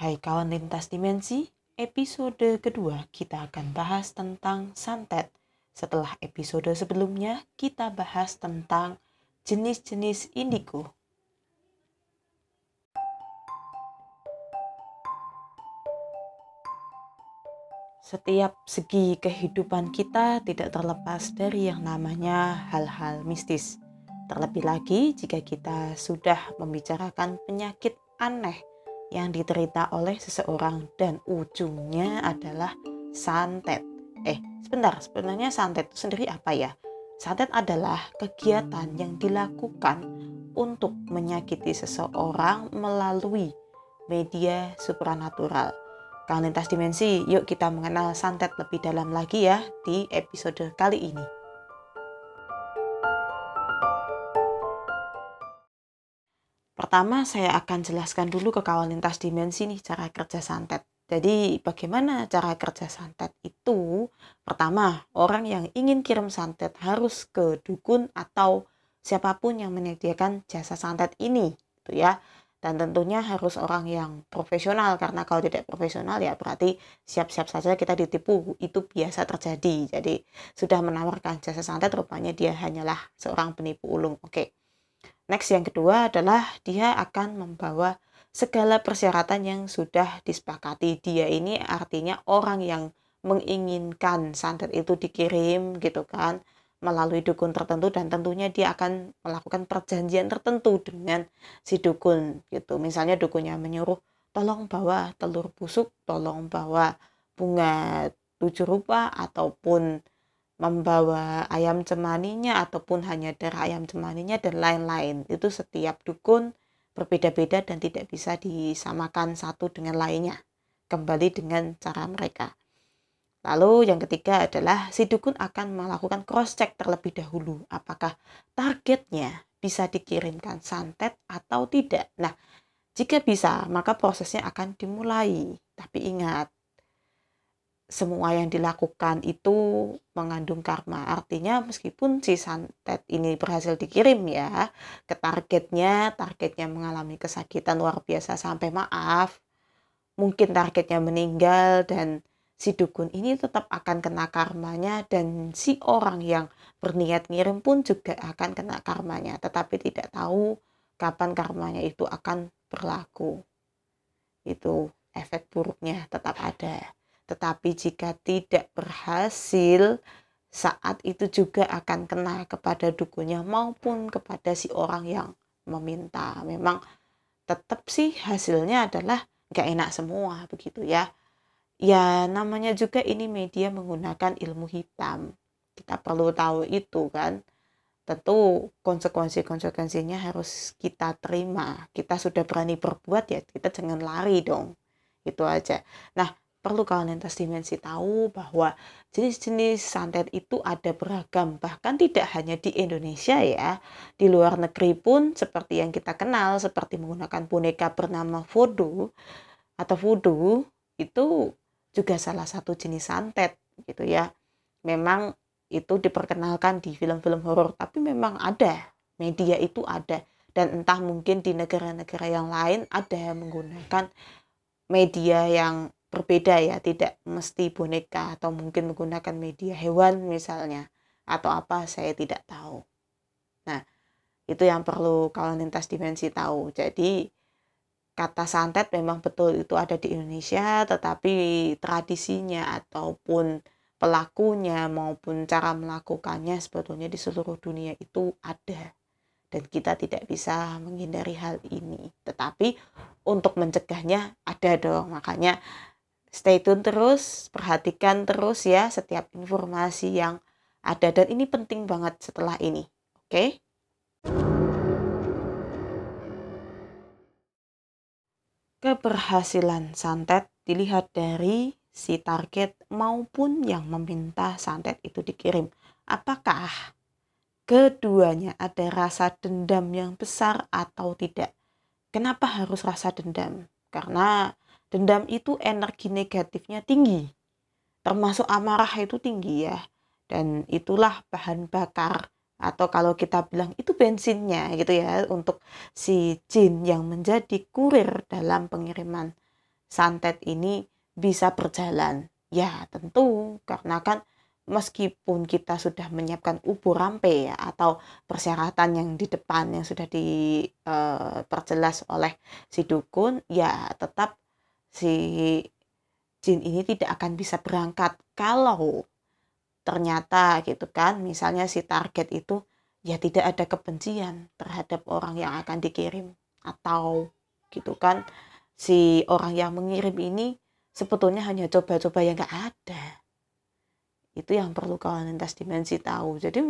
Hai kawan lintas dimensi, episode kedua kita akan bahas tentang santet. Setelah episode sebelumnya, kita bahas tentang jenis-jenis indigo. Setiap segi kehidupan kita tidak terlepas dari yang namanya hal-hal mistis. Terlebih lagi jika kita sudah membicarakan penyakit aneh yang diterita oleh seseorang dan ujungnya adalah santet. Eh, sebentar, sebenarnya santet itu sendiri apa ya? Santet adalah kegiatan yang dilakukan untuk menyakiti seseorang melalui media supranatural. Kalian lintas dimensi, yuk kita mengenal santet lebih dalam lagi ya di episode kali ini. Pertama, saya akan jelaskan dulu ke kawan lintas dimensi nih cara kerja santet. Jadi, bagaimana cara kerja santet itu? Pertama, orang yang ingin kirim santet harus ke dukun atau siapa pun yang menyediakan jasa santet ini, gitu ya. Dan tentunya harus orang yang profesional karena kalau tidak profesional ya berarti siap-siap saja kita ditipu. Itu biasa terjadi. Jadi, sudah menawarkan jasa santet rupanya dia hanyalah seorang penipu ulung. Oke. Next yang kedua adalah dia akan membawa segala persyaratan yang sudah disepakati. Dia ini artinya orang yang menginginkan santet itu dikirim gitu kan melalui dukun tertentu dan tentunya dia akan melakukan perjanjian tertentu dengan si dukun gitu. Misalnya dukunnya menyuruh tolong bawa telur busuk, tolong bawa bunga tujuh rupa ataupun membawa ayam cemaninya ataupun hanya darah ayam cemaninya dan lain-lain. Itu setiap dukun berbeda-beda dan tidak bisa disamakan satu dengan lainnya. Kembali dengan cara mereka. Lalu yang ketiga adalah si dukun akan melakukan cross check terlebih dahulu apakah targetnya bisa dikirimkan santet atau tidak. Nah, jika bisa, maka prosesnya akan dimulai. Tapi ingat, semua yang dilakukan itu mengandung karma. Artinya meskipun si santet ini berhasil dikirim ya ke targetnya, targetnya mengalami kesakitan luar biasa sampai maaf, mungkin targetnya meninggal dan si dukun ini tetap akan kena karmanya dan si orang yang berniat ngirim pun juga akan kena karmanya, tetapi tidak tahu kapan karmanya itu akan berlaku. Itu efek buruknya tetap ada. Tetapi jika tidak berhasil, saat itu juga akan kena kepada dukunya maupun kepada si orang yang meminta. Memang tetap sih hasilnya adalah gak enak semua begitu ya. Ya namanya juga ini media menggunakan ilmu hitam. Kita perlu tahu itu kan. Tentu konsekuensi-konsekuensinya harus kita terima. Kita sudah berani berbuat ya kita jangan lari dong. Itu aja. Nah perlu kalian lintas dimensi tahu bahwa jenis-jenis santet itu ada beragam bahkan tidak hanya di Indonesia ya. Di luar negeri pun seperti yang kita kenal seperti menggunakan boneka bernama voodoo atau voodoo itu juga salah satu jenis santet gitu ya. Memang itu diperkenalkan di film-film horor tapi memang ada media itu ada. Dan entah mungkin di negara-negara yang lain ada yang menggunakan media yang berbeda ya tidak mesti boneka atau mungkin menggunakan media hewan misalnya atau apa saya tidak tahu. Nah itu yang perlu kawan lintas dimensi tahu. Jadi kata santet memang betul itu ada di Indonesia tetapi tradisinya ataupun pelakunya maupun cara melakukannya sebetulnya di seluruh dunia itu ada. Dan kita tidak bisa menghindari hal ini. Tetapi untuk mencegahnya ada dong. Makanya stay tune terus, perhatikan terus ya setiap informasi yang ada dan ini penting banget setelah ini. Oke? Okay? Keberhasilan santet dilihat dari si target maupun yang meminta santet itu dikirim. Apakah keduanya ada rasa dendam yang besar atau tidak? Kenapa harus rasa dendam? Karena dendam itu energi negatifnya tinggi. Termasuk amarah itu tinggi ya. Dan itulah bahan bakar. Atau kalau kita bilang itu bensinnya gitu ya untuk si jin yang menjadi kurir dalam pengiriman santet ini bisa berjalan? Ya, tentu. Karena kan meskipun kita sudah menyiapkan ubur rampe ya atau persyaratan yang di depan yang sudah diperjelas uh, oleh si dukun, ya tetap si jin ini tidak akan bisa berangkat kalau ternyata gitu kan misalnya si target itu ya tidak ada kebencian terhadap orang yang akan dikirim. Atau gitu kan si orang yang mengirim ini sebetulnya hanya coba-coba yang gak ada. Itu yang perlu kawan lintas dimensi tahu. Jadi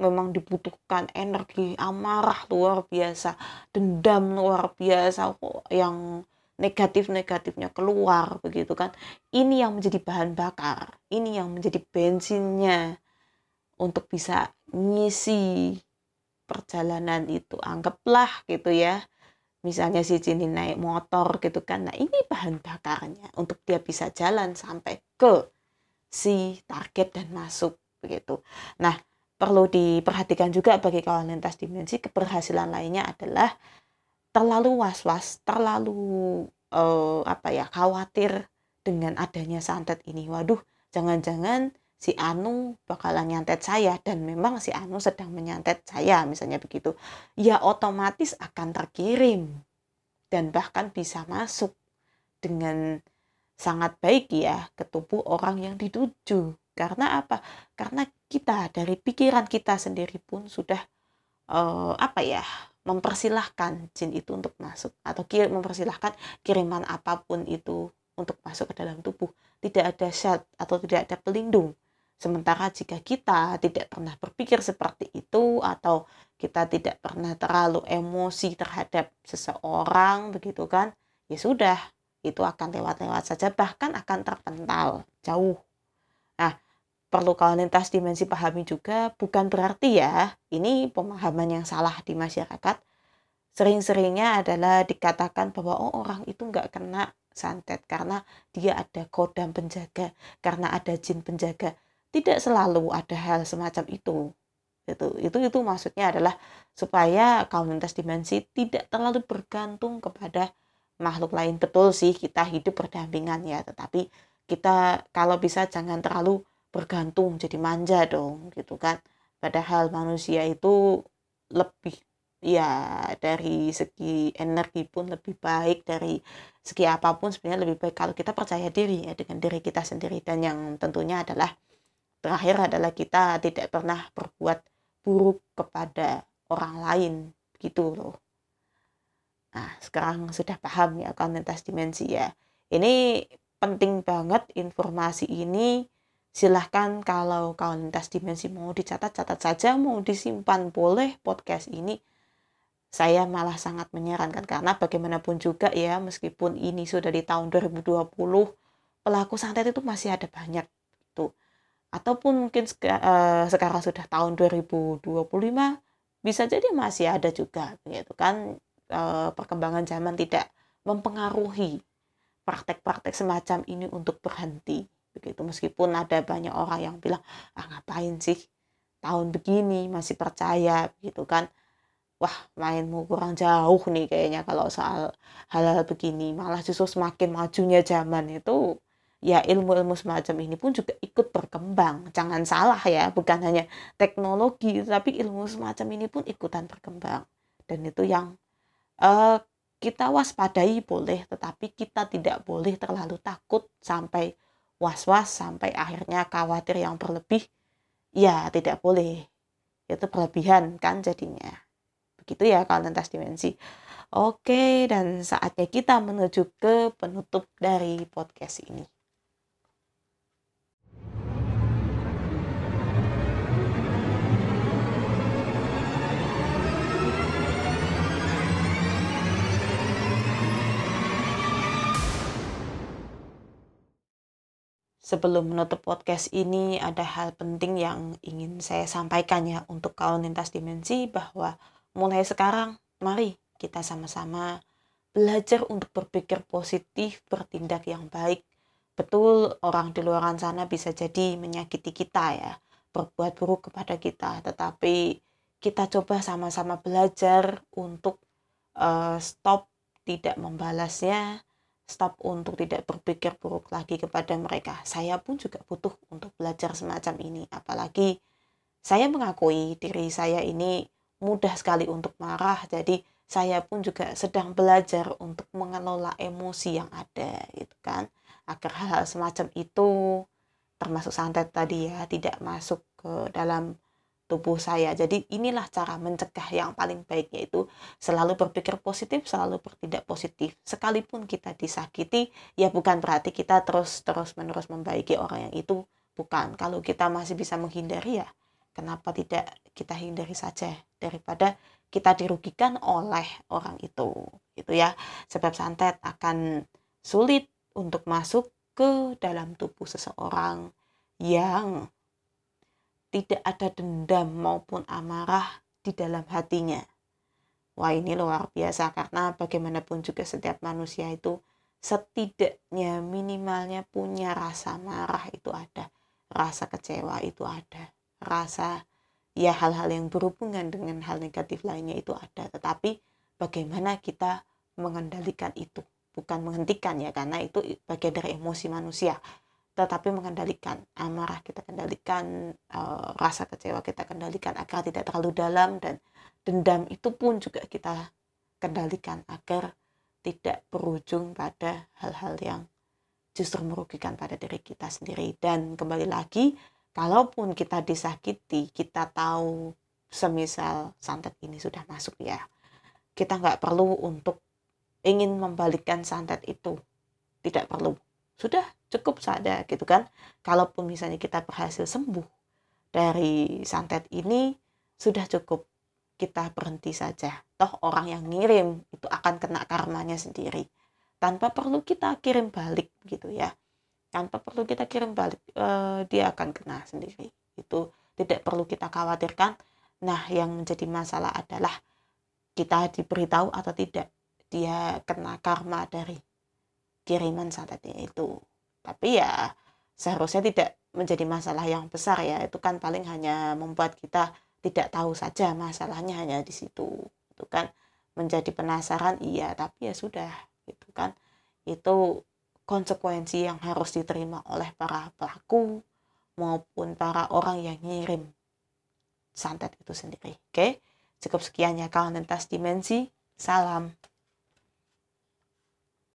memang dibutuhkan energi amarah luar biasa dendam luar biasa yang negatif-negatifnya keluar begitu kan. Ini yang menjadi bahan bakar, ini yang menjadi bensinnya untuk bisa ngisi perjalanan itu. Anggaplah gitu ya. Misalnya si Jini naik motor gitu kan. Nah, ini bahan bakarnya untuk dia bisa jalan sampai ke si target dan masuk begitu. Nah, perlu diperhatikan juga bagi kawan lintas dimensi keberhasilan lainnya adalah terlalu was-was, terlalu uh, apa ya khawatir dengan adanya santet ini. Waduh, jangan-jangan si Anu bakalan nyantet saya dan memang si Anu sedang menyantet saya misalnya begitu. Ya otomatis akan terkirim dan bahkan bisa masuk dengan sangat baik ya ke tubuh orang yang dituju. Karena apa? Karena kita dari pikiran kita sendiri pun sudah uh, apa ya mempersilahkan jin itu untuk masuk atau kir mempersilahkan kiriman apa pun itu untuk masuk ke dalam tubuh. Tidak ada syarat atau tidak ada pelindung. Sementara jika kita tidak pernah berpikir seperti itu atau kita tidak pernah terlalu emosi terhadap seseorang begitu kan ya sudah itu akan lewat-lewat saja bahkan akan terpental jauh perlu kalian lintas dimensi pahami juga bukan berarti ya ini pemahaman yang salah di masyarakat. Sering-seringnya adalah dikatakan bahwa oh orang itu nggak kena santet karena dia ada kodam penjaga karena ada jin penjaga. Tidak selalu ada hal semacam itu itu itu itu maksudnya adalah supaya kaum lintas dimensi tidak terlalu bergantung kepada makhluk lain. Betul sih kita hidup berdampingan ya tetapi kita kalau bisa jangan terlalu bergantung jadi manja dong gitu kan. Padahal manusia itu lebih ya dari segi energi pun lebih baik dari segi apa pun sebenarnya lebih baik. Kalau kita percaya diri ya dengan diri kita sendiri. Dan yang tentunya adalah terakhir adalah kita tidak pernah berbuat buruk kepada orang lain gitu loh. Nah sekarang sudah paham ya kontentas dimensi ya. Ini penting banget informasi ini silahkan kalau kau lintas dimensi mau dicatat-catat saja mau disimpan boleh podcast ini. Saya malah sangat menyarankan karena bagaimanapun juga ya meskipun ini sudah di tahun 2020 pelaku santet itu masih ada banyak itu ataupun mungkin uh, sekarang sudah tahun 2025 bisa jadi masih ada juga gitu kan. Uh, perkembangan zaman tidak mempengaruhi praktek-praktek semacam ini untuk berhenti begitu. Meskipun ada banyak orang yang bilang ah ngapain sih? Tahun begini masih percaya gitu kan. Wah mainmu kurang jauh nih kayaknya kalau soal hal-hal begini. Malah justru semakin majunya zaman itu ya ilmu-ilmu semacam ini pun juga ikut berkembang. Jangan salah ya bukan hanya teknologi tapi ilmu semacam ini pun ikutan berkembang. Dan itu yang uh, kita waspadai boleh tetapi kita tidak boleh terlalu takut sampai was-was sampai akhirnya khawatir yang berlebih ya tidak boleh. Itu berlebihan kan jadinya. Begitu ya kalau lintas dimensi. Oke dan saatnya kita menuju ke penutup dari podcast ini sebelum menutup podcast ini ada hal penting yang ingin saya sampaikan ya untuk kawan lintas dimensi bahwa mulai sekarang mari kita sama-sama belajar untuk berpikir positif, bertindak yang baik. Betul orang di luar sana bisa jadi menyakiti kita ya, berbuat buruk kepada kita, tetapi kita coba sama-sama belajar untuk uh, stop tidak membalasnya, stop untuk tidak berpikir buruk lagi kepada mereka. Saya pun juga butuh untuk belajar semacam ini. Apalagi saya mengakui diri saya ini mudah sekali untuk marah. Jadi saya pun juga sedang belajar untuk mengelola emosi yang ada gitu kan. Agar hal-hal semacam itu termasuk santet tadi ya tidak masuk ke dalam tubuh saya. Jadi inilah cara mencegah yang paling baik yaitu selalu berpikir positif, selalu bertindak positif. Sekalipun kita disakiti, ya bukan berarti kita terus-terus menerus membaiki orang yang itu, bukan. Kalau kita masih bisa menghindari ya, kenapa tidak kita hindari saja daripada kita dirugikan oleh orang itu. Gitu ya. Sebab santet akan sulit untuk masuk ke dalam tubuh seseorang yang tidak ada dendam maupun amarah di dalam hatinya. Wah ini luar biasa karena bagaimanapun juga setiap manusia itu setidaknya minimalnya punya rasa marah itu ada, rasa kecewa itu ada, rasa ya hal-hal yang berhubungan dengan hal negatif lainnya itu ada. Tetapi bagaimana kita mengendalikan itu, bukan menghentikan ya karena itu bagian dari emosi manusia tetapi mengendalikan amarah kita kendalikan uh, rasa kecewa kita kendalikan agar tidak terlalu dalam dan dendam itu pun juga kita kendalikan agar tidak berujung pada hal-hal yang justru merugikan pada diri kita sendiri. Dan kembali lagi kalaupun kita disakiti kita tahu semisal santet ini sudah masuk ya kita nggak perlu untuk ingin membalikkan santet itu. Tidak perlu. Sudah cukup saja gitu kan. Kalaupun misalnya kita berhasil sembuh dari santet ini sudah cukup kita berhenti saja. Toh orang yang ngirim itu akan kena karmanya sendiri. Tanpa perlu kita kirim balik gitu ya. Tanpa perlu kita kirim balik eh, dia akan kena sendiri. Itu tidak perlu kita khawatirkan. Nah yang menjadi masalah adalah kita diberitahu atau tidak dia kena karma dari kiriman santetnya itu tapi ya seharusnya tidak menjadi masalah yang besar ya. Itu kan paling hanya membuat kita tidak tahu saja masalahnya hanya di situ. Itu kan menjadi penasaran iya tapi ya sudah itu kan. Itu konsekuensi yang harus diterima oleh para pelaku maupun para orang yang ngirim santet itu sendiri. Oke cukup sekian ya kawan lintas dimensi. Salam